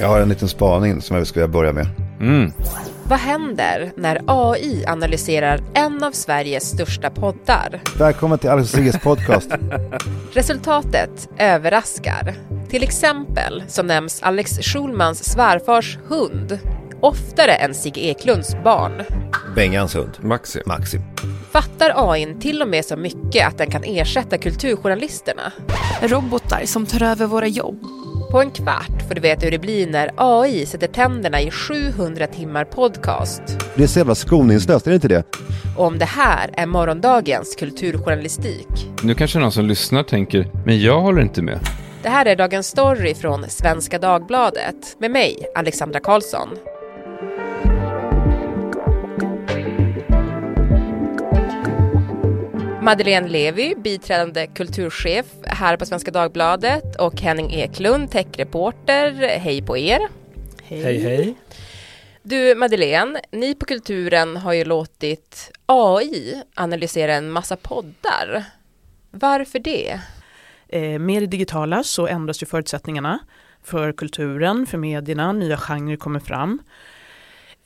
Jag har en liten spaning som jag skulle börja med. Mm. Vad händer när AI analyserar en av Sveriges största poddar? Välkommen till Alex Sigges podcast. Resultatet överraskar. Till exempel så nämns Alex Schulmans svärfars hund oftare än Sigge Eklunds barn. Bengans hund. Maxi. Maxim. Fattar AIn till och med så mycket att den kan ersätta kulturjournalisterna? Robotar som tar över våra jobb. På en kvart får du veta hur det blir när AI sätter tänderna i 700 timmar podcast. Det är så jävla skoningslöst, är det inte det? Och om det här är morgondagens kulturjournalistik. Nu kanske någon som lyssnar tänker, men jag håller inte med. Det här är Dagens Story från Svenska Dagbladet med mig, Alexandra Karlsson. Madeleine Levi, biträdande kulturchef här på Svenska Dagbladet och Henning Eklund, techreporter. Hej på er! Hej hej! Du Madeleine, ni på Kulturen har ju låtit AI analysera en massa poddar. Varför det? Eh, med det digitala så ändras ju förutsättningarna för kulturen, för medierna, nya genrer kommer fram.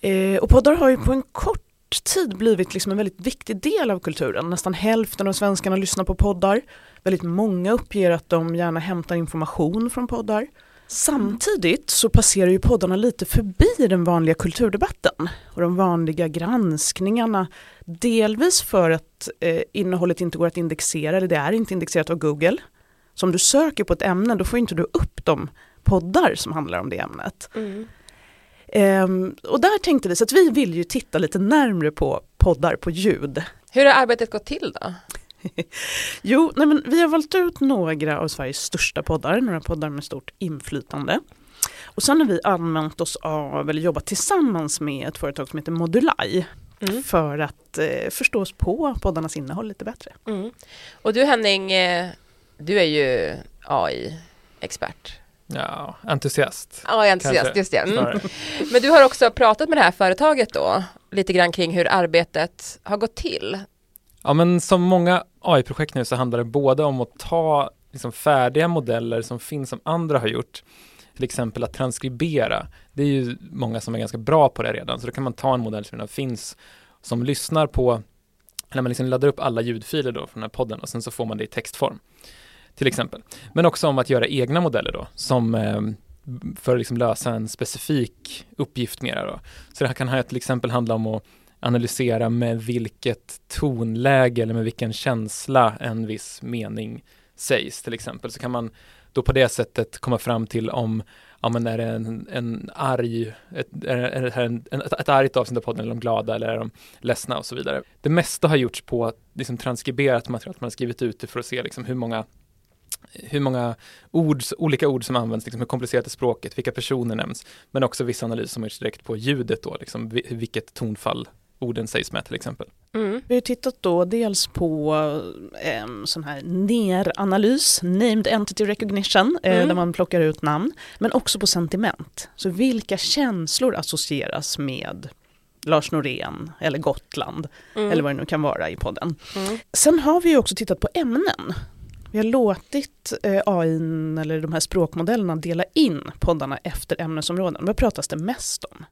Eh, och poddar har ju på en kort tid blivit liksom en väldigt viktig del av kulturen. Nästan hälften av svenskarna lyssnar på poddar. Väldigt många uppger att de gärna hämtar information från poddar. Samtidigt så passerar ju poddarna lite förbi den vanliga kulturdebatten och de vanliga granskningarna. Delvis för att eh, innehållet inte går att indexera, eller det är inte indexerat av Google. Så om du söker på ett ämne då får inte du upp de poddar som handlar om det ämnet. Mm. Ehm, och där tänkte vi så att vi vill ju titta lite närmre på poddar på ljud. Hur har arbetet gått till då? Jo, nej men vi har valt ut några av Sveriges största poddar, några poddar med stort inflytande. Och sen har vi använt oss av, eller jobbat tillsammans med ett företag som heter Modulai Mm. för att eh, förstå oss på poddarnas innehåll lite bättre. Mm. Och du Henning, eh, du är ju AI-expert. Ja, entusiast. AI-entusiast, Kanske, just det. Mm. Men du har också pratat med det här företaget då, lite grann kring hur arbetet har gått till. Ja, men som många AI-projekt nu så handlar det både om att ta liksom färdiga modeller som finns som andra har gjort, till exempel att transkribera. Det är ju många som är ganska bra på det redan, så då kan man ta en modell som redan finns, som lyssnar på, när man liksom laddar upp alla ljudfiler då från den här podden och sen så får man det i textform, till exempel. Men också om att göra egna modeller då, som eh, för att liksom lösa en specifik uppgift mera då. Så det här kan här till exempel handla om att analysera med vilket tonläge eller med vilken känsla en viss mening sägs till exempel. Så kan man då på det sättet komma fram till om ja, men är det en, en arg, ett, är, det här en, ett, ett argt avsnitt av podden eller är de glada eller är de ledsna och så vidare. Det mesta har gjorts på liksom transkriberat material, att man har skrivit ut det för att se liksom hur många hur många ord, olika ord som används, liksom hur komplicerat är språket, vilka personer nämns, men också vissa analyser som görs direkt på ljudet då, liksom vi- vilket tonfall orden sägs med till exempel. Mm. Vi har tittat då dels på eh, sån här NER-analys, Named Entity Recognition, eh, Mm. där man plockar ut namn, men också på sentiment. Så vilka känslor associeras med Lars Norén eller Gotland Mm. eller vad det nu kan vara i podden. Mm. Sen har vi ju också tittat på ämnen. Vi har låtit eh, AI eller de här språkmodellerna dela in poddarna efter ämnesområden. Vad pratas det mest om?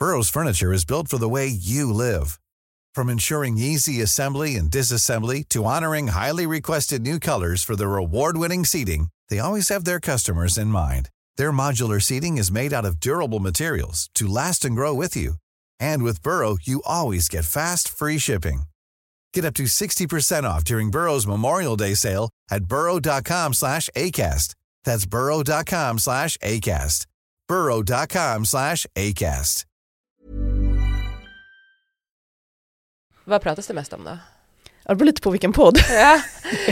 Burrow's furniture is built for the way you live. From ensuring easy assembly and disassembly to honoring highly requested new colors for their award-winning seating, they always have their customers in mind. Their modular seating is made out of durable materials to last and grow with you. And with Burrow, you always get fast, free shipping. Get up to 60% off during Burrow's Memorial Day sale at burrow.com slash ACAST. That's burrow.com slash ACAST. burrow.com slash ACAST. Vad pratas det mest om då? Ja, Det beror lite på vilken podd. Ja.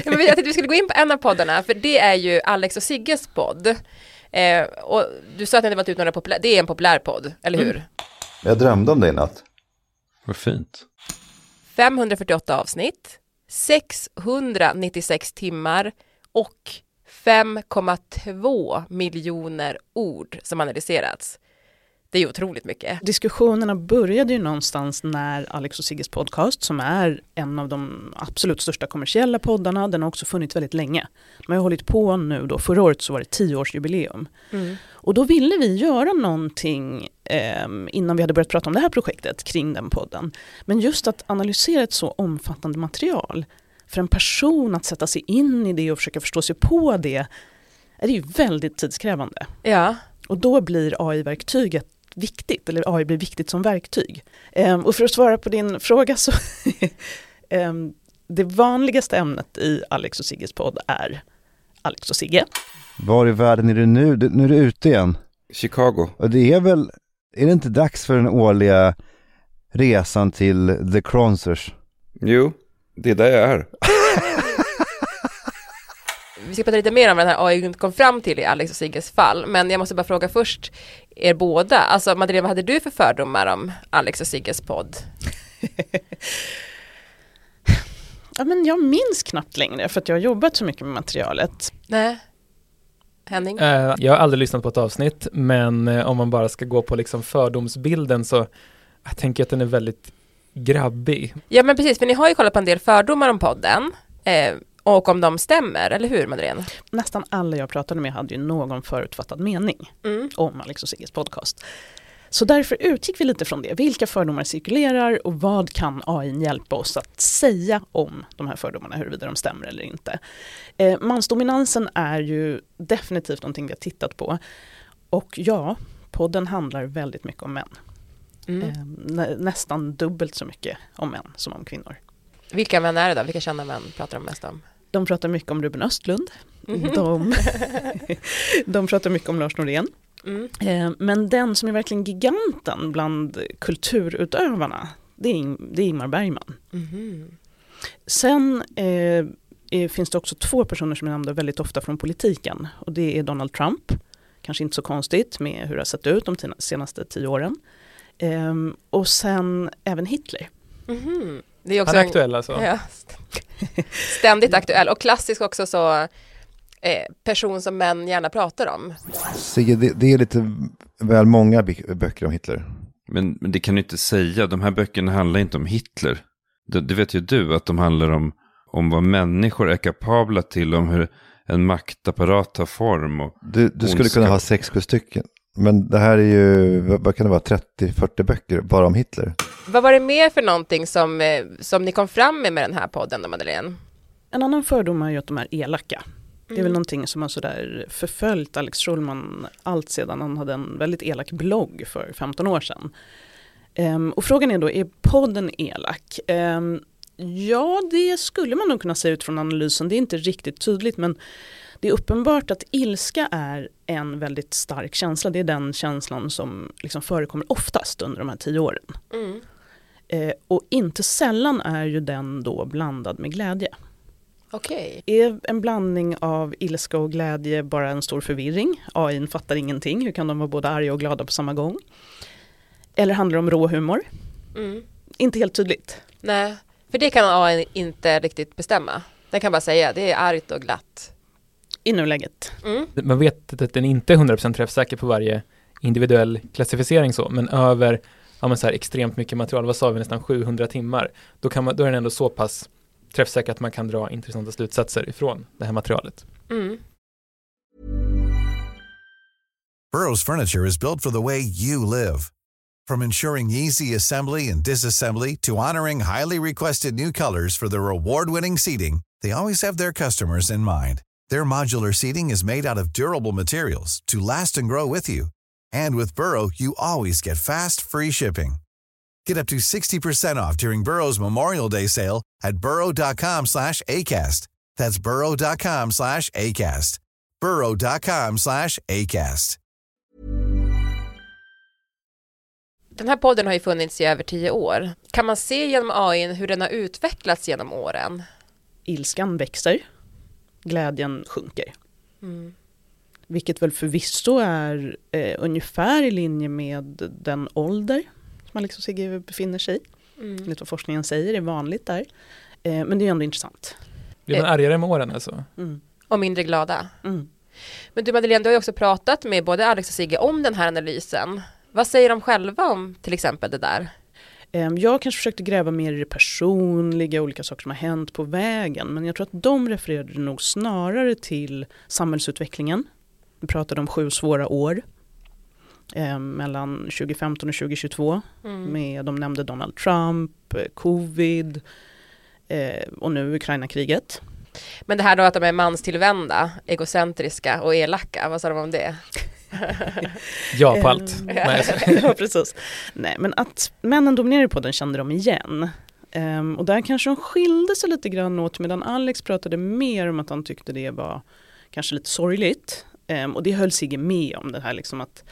Men jag tänkte vi skulle gå in på en av poddarna, för det är ju Alex och Sigges podd. Eh, och du sa att ni hade valt ut några populära, det är en populär podd, eller hur? Jag drömde om dig i natt. Vad fint. 548 avsnitt, 696 timmar och 5,2 miljoner ord som analyserats. Det är otroligt mycket. Diskussionerna började ju någonstans när Alex och Sigges podcast, som är en av de absolut största kommersiella poddarna, den har också funnits väldigt länge. Man har hållit på nu då, förra året så var det tioårsjubileum. Mm. Och då ville vi göra någonting eh, innan vi hade börjat prata om det här projektet kring den podden. Men just att analysera ett så omfattande material, för en person att sätta sig in i det och försöka förstå sig på det, är ju väldigt tidskrävande. Ja. Och då blir AI-verktyget viktigt, eller AI blir viktigt som verktyg. Ehm, och för att svara på din fråga så, ehm, det vanligaste ämnet i Alex och Sigges podd är Alex och Sigge. Var i världen är du nu? Du- Nu är du ute igen. Chicago. Och det är väl, är det inte dags för den årliga resan till The Cronsers? Jo, det är där jag är. Vi ska prata lite mer om vad den här AI kom fram till i Alex och Sigges fall, men jag måste bara fråga först er båda, alltså Madeleine, vad hade du för fördomar om Alex och Sigges podd? Ja, men jag minns knappt längre för att jag har jobbat så mycket med materialet. Nej. Henning? Eh, jag har aldrig lyssnat på ett avsnitt, men eh, om man bara ska gå på liksom fördomsbilden så jag tänker att den är väldigt grabbig. Ja men precis, för ni har ju kollat på en del fördomar om podden, eh, och om de stämmer, eller hur Madeleine? Nästan alla jag pratade med hade ju någon förutfattad mening Mm. om Alex och Sigges podcast. Så därför utgick vi lite från det. Vilka fördomar cirkulerar och vad kan AI hjälpa oss att säga om de här fördomarna, huruvida de stämmer eller inte. Eh, mansdominansen är ju definitivt någonting vi har tittat på. Och ja, podden handlar väldigt mycket om män. Mm. Eh, nä, nästan dubbelt så mycket om män som om kvinnor. Vilka män är det då? Vilka kända män pratar de mest om? De pratar mycket om Ruben Östlund. Mhm. De, de pratar mycket om Lars Norén. Mm. Eh, Men den som är verkligen giganten bland kulturutövarna, det är, det är Ingmar Bergman. Mhm. Sen eh, finns det också två personer som är nämnda väldigt ofta från politiken. Och det är Donald Trump, kanske inte så konstigt med hur det har sett ut de senaste tio åren. Ehm, och sen även Hitler. Mhm. Det är också Han är aktuell alltså. Ja. Ständigt aktuell och klassisk också så eh, person som män gärna pratar om. Sigge, det, det är lite väl många böcker om Hitler. Men, men det kan du inte säga. De här böckerna handlar inte om Hitler. Det, det vet ju du att de handlar om, om vad människor är kapabla till. Om hur en maktapparat tar form. Och, Du, du skulle kunna ha sex, sju stycken. Men det här är ju, vad, vad kan det vara, 30-40 böcker bara om Hitler? Vad var det mer för någonting som, eh, som ni kom fram med med den här podden då Madeleine? En annan fördom är ju att de är elaka. Det är väl Mm. någonting som har sådär förföljt Alex Schulman allt sedan han hade en väldigt elak blogg för 15 år sedan. Ehm, och frågan är då, är podden elak? Ehm, ja, det skulle man nog kunna säga utifrån analysen. Det är inte riktigt tydligt men det är uppenbart att ilska är en väldigt stark känsla. Det är den känslan som liksom förekommer oftast under de här tio åren. Mm. Eh, och inte sällan är ju den då blandad med glädje. Okej. Är en blandning av ilska och glädje bara en stor förvirring? AI fattar ingenting, hur kan de vara både arga och glada på samma gång? Eller handlar det om rå humor? Mm. Inte helt tydligt. Nej, för det kan AI inte riktigt bestämma. Den kan bara säga det är argt och glatt. I nuläget. Mm. Man vet att den inte är 100% träffsäker på varje individuell klassificering så, men över ja, men så här, extremt mycket material, vad sa vi, nästan 700 timmar, då, kan man, då är den ändå så pass träffsäker att man kan dra intressanta slutsatser ifrån det här materialet. Mm. Burrow's furniture is built for the way you live. From ensuring easy assembly and disassembly to honoring highly requested new colors for their award-winning seating, they always have their customers in mind. Their modular seating is made out of durable materials to last and grow with you. And with Burrow, you always get fast, free shipping. Get up to 60% off during Burrow's Memorial Day sale at burrow.com slash ACAST. That's burrow.com slash ACAST. burrow.com slash ACAST. Den här podden har ju funnits i över tio år. Kan man se genom AI hur den har utvecklats genom åren? Ilskan växer, glädjen sjunker. Mm. Vilket väl förvisso är eh, ungefär i linje med den ålder som Alex och Sigge befinner sig i. Mm. Enligt vad forskningen säger är vanligt där. Eh, men det är ändå intressant. Blir man argare med åren alltså? Mm. Och mindre glada. Mm. Men du Madeleine, du har ju också pratat med både Alex och Sigge om den här analysen. Vad säger de själva om till exempel det där? Ehm, Jag kanske försökte gräva mer i det personliga, olika saker som har hänt på vägen. Men jag tror att de refererade nog snarare till samhällsutvecklingen. Vi pratade om sju svåra år. eh, mellan 2015 och 2022. Mm. Med, de nämnde Donald Trump, eh, covid eh, och nu Ukraina-kriget. Men det här då att de är manstillvända, egocentriska och elaka, vad sa de om det? Ja på allt. Ehm, Nej, ja, precis. Nej, men att männen dominerar på den kände de igen. Ehm, och där kanske de skilde sig lite grann åt medan Alex pratade mer om att han tyckte det var kanske lite sorgligt. Ehm, och det höll Sigge med om det här liksom att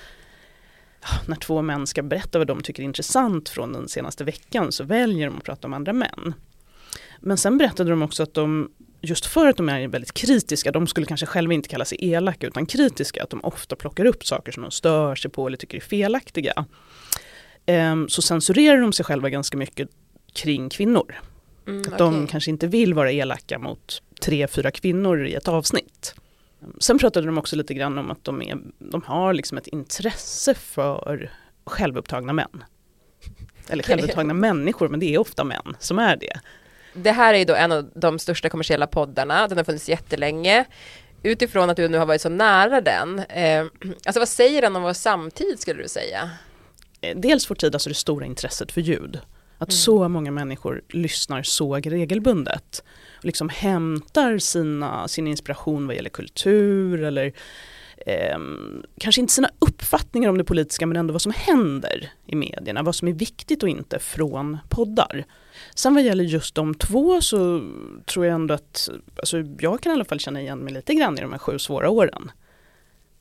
ja, när två män ska berätta vad de tycker är intressant från den senaste veckan så väljer de att prata om andra män. Men sen berättade de också att de, just för att de är väldigt kritiska, de skulle kanske själva inte kalla sig elaka utan kritiska, att de ofta plockar upp saker som de stör sig på eller tycker är felaktiga. Ehm, så censurerar de sig själva ganska mycket kring kvinnor. Mm, Att de kanske inte vill vara elaka mot tre, fyra kvinnor i ett avsnitt. Sen pratade de också lite grann om att de, är, de har liksom ett intresse för självupptagna män. Eller självupptagna människor, men det är ofta män som är det. Det här är då en av de största kommersiella poddarna, den har funnits jättelänge. Utifrån att du nu har varit så nära den, eh, alltså vad säger den om vår samtid skulle du säga? Eh, Dels vår tid, alltså det stora intresset för ljud. Att så många människor lyssnar så regelbundet. Liksom hämtar sina, sin inspiration vad gäller kultur eller eh, kanske inte sina uppfattningar om det politiska men ändå vad som händer i medierna, vad som är viktigt och inte från poddar. Sen vad gäller just de två så tror jag ändå att, alltså jag kan i alla fall känna igen mig lite grann i de här sju svåra åren.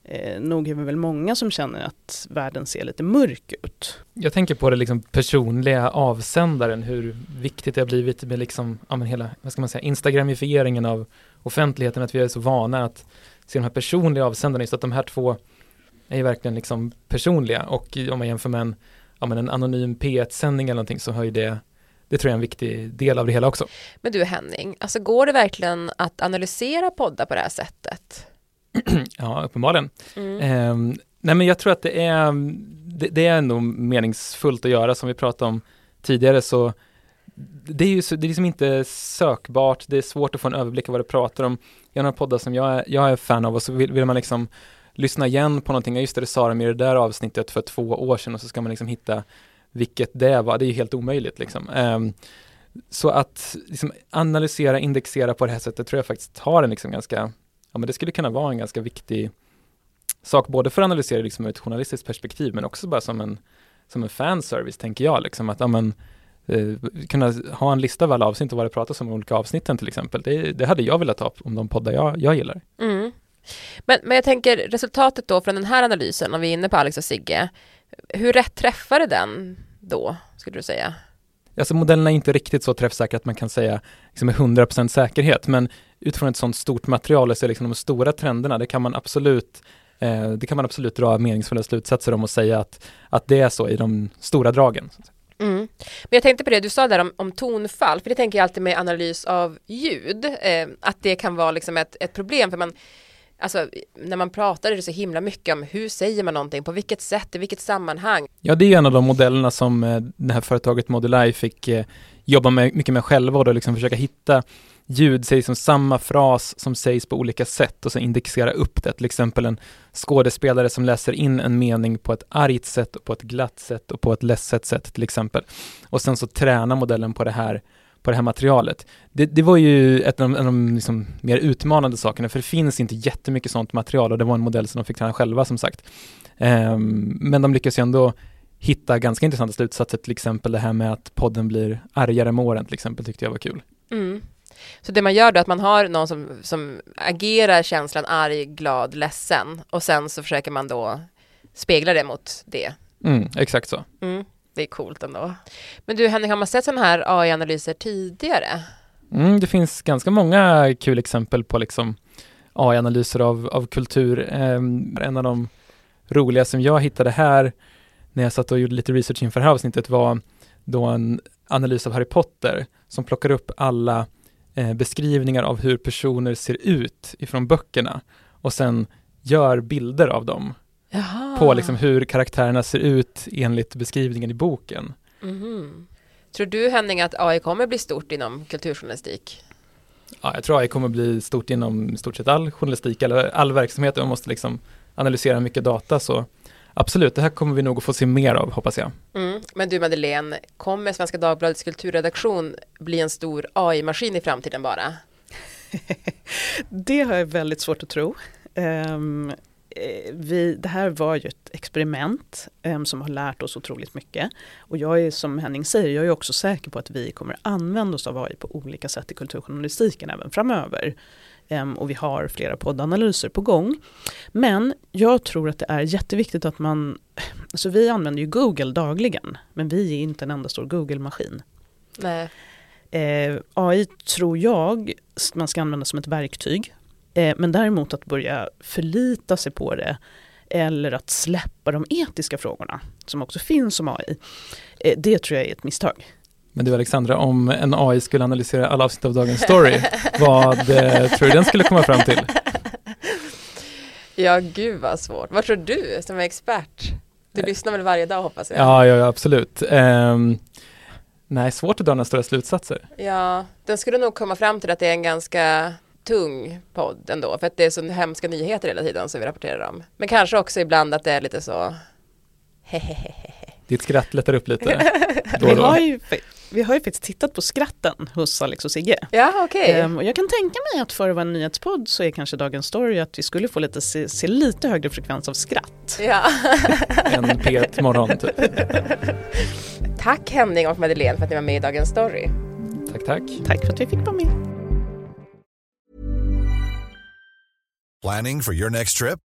Eh, nog är vi väl många som känner att världen ser lite mörk ut. Jag tänker på det liksom personliga avsändaren, hur viktigt det har blivit med liksom, ja men hela, vad ska man säga, instagramifieringen av offentligheten, att vi är så vana att se de här personliga avsändarna, just att de här två är ju verkligen liksom personliga och om man jämför med en, ja men en anonym P1-sändning eller någonting så har ju det, det tror jag är en viktig del av det hela också. Men du Henning, alltså går det verkligen att analysera poddar på det här sättet? Ja, uppenbarligen. Mm. Ehm, nej men jag tror att det är, det, det är nog meningsfullt att göra som vi pratade om tidigare så det är ju så, det är liksom inte sökbart, det är svårt att få en överblick av vad det pratar om. Jag har några poddar som jag är, jag är fan av och så vill, vill man liksom lyssna igen på någonting, ja just det, det sa de i det där avsnittet för två år sedan och så ska man liksom hitta vilket det var, det är ju helt omöjligt liksom. Ehm, så att liksom analysera, indexera på det här sättet tror jag faktiskt har en liksom ganska, ja men det skulle kunna vara en ganska viktig sak, både för att analysera liksom ur ett journalistiskt perspektiv, men också bara som en, som en fanservice tänker jag, liksom att, ja men, eh, kunna ha en lista av alla avsnitt och vad det pratas om i olika avsnitten till exempel. Det, det hade jag velat ha om de poddar jag, jag gillar. Mm. Men, men jag tänker resultatet då från den här analysen, om vi är inne på Alex och Sigge, hur rätt träffade den då, skulle du säga? Alltså modellerna är inte riktigt så träffsäkra att man kan säga liksom med 100% säkerhet, men utifrån ett sådant stort material så är liksom de stora trenderna, det kan man absolut eh, det kan man absolut dra meningsfulla slutsatser om och säga att, att det är så i de stora dragen. Mm. Men jag tänkte på det du sa där om, om tonfall, för det tänker jag alltid med analys av ljud, eh, att det kan vara liksom ett, ett problem, för man Alltså när man pratar är det så himla mycket om hur säger man någonting, på vilket sätt, i vilket sammanhang. Ja, det är en av de modellerna som eh, det här företaget Modulai fick eh, jobba med, mycket med själva och då liksom försöka hitta ljud, sägs som samma fras som sägs på olika sätt och så indexera upp det. Till exempel en skådespelare som läser in en mening på ett argt sätt, och på ett glatt sätt och på ett ledset sätt till exempel. Och sen så träna modellen på det här på det här materialet. Det, det var ju ett av de, en av de liksom mer utmanande sakerna, för det finns inte jättemycket sånt material och det var en modell som de fick träna själva som sagt. Um, men de lyckas ju ändå hitta ganska intressanta slutsatser, till exempel det här med att podden blir argare med åren till exempel, tyckte jag var kul. Mm. Så det man gör då är att man har någon som, som agerar känslan arg, glad, ledsen och sen så försöker man då spegla det mot det. Mm, exakt så. Mm. Det är coolt ändå. Men du Henning, har man sett sådana här AI-analyser tidigare? Mm, det finns ganska många kul exempel på liksom AI-analyser av, av kultur. Ehm, en av de roliga som jag hittade här när jag satt och gjorde lite research inför det här avsnittet var då en analys av Harry Potter som plockar upp alla eh, beskrivningar av hur personer ser ut ifrån böckerna och sen gör bilder av dem Jaha. på liksom hur karaktärerna ser ut enligt beskrivningen i boken. Mhm. Tror du Henning att AI kommer bli stort inom kulturjournalistik? Ja, jag tror AI kommer bli stort inom i stort sett all journalistik eller all verksamhet man måste liksom analysera mycket data så absolut, det här kommer vi nog att få se mer av hoppas jag. Mm. Men du Madeleine, kommer Svenska Dagbladets kulturredaktion bli en stor AI-maskin i framtiden bara? Det har jag väldigt svårt att tro. Um, vi, det här var ju ett experiment um, som har lärt oss otroligt mycket. Och jag är som Henning säger, jag är också säker på att vi kommer använda oss av AI på olika sätt i kulturjournalistiken även framöver. Och vi har flera poddanalyser på gång. Men jag tror att det är jätteviktigt att man, alltså vi använder ju Google dagligen, men vi är inte en enda stor Google-maskin. Nej. Eh, AI tror jag man ska använda som ett verktyg. Eh, men däremot att börja förlita sig på det eller att släppa de etiska frågorna som också finns som AI. Eh, det tror jag är ett misstag. Men du Alexandra, om en AI skulle analysera alla avsnitt av Dagens Story, vad eh, tror du den skulle komma fram till? Ja, gud vad svårt. Vad tror du som är expert? Du lyssnar väl varje dag hoppas jag? Ja, ja, ja absolut. Um, nej, svårt att dra några stora slutsatser. Ja, den skulle nog komma fram till att det är en ganska tung podd ändå, för att det är så hemska nyheter hela tiden som vi rapporterar om. Men kanske också ibland att det är lite så hehehehe. Ditt skratt lättar upp lite då då. Vi har ju faktiskt tittat på skratten hos Alex och Sigge. Ja, okej. Ehm, och jag kan tänka mig att för att vara en nyhetspodd så är kanske Dagens Story att vi skulle få lite, se, se lite högre frekvens av skratt. Ja. En P1 morgon typ. Tack Henning och Madeleine för att ni var med i Dagens Story. Tack, tack. Tack för att vi fick vara med. Planning for your next trip?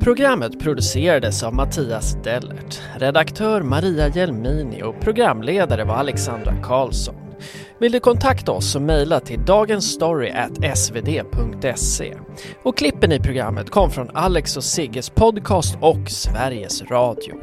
Programmet producerades av Mattias Dellert, redaktör Maria Jelmini och programledare var Alexandra Karlsson. Vill du kontakta oss så mejla till dagensstory.svd.se. Och klippen i programmet kom från Alex och Sigges podcast och Sveriges Radio.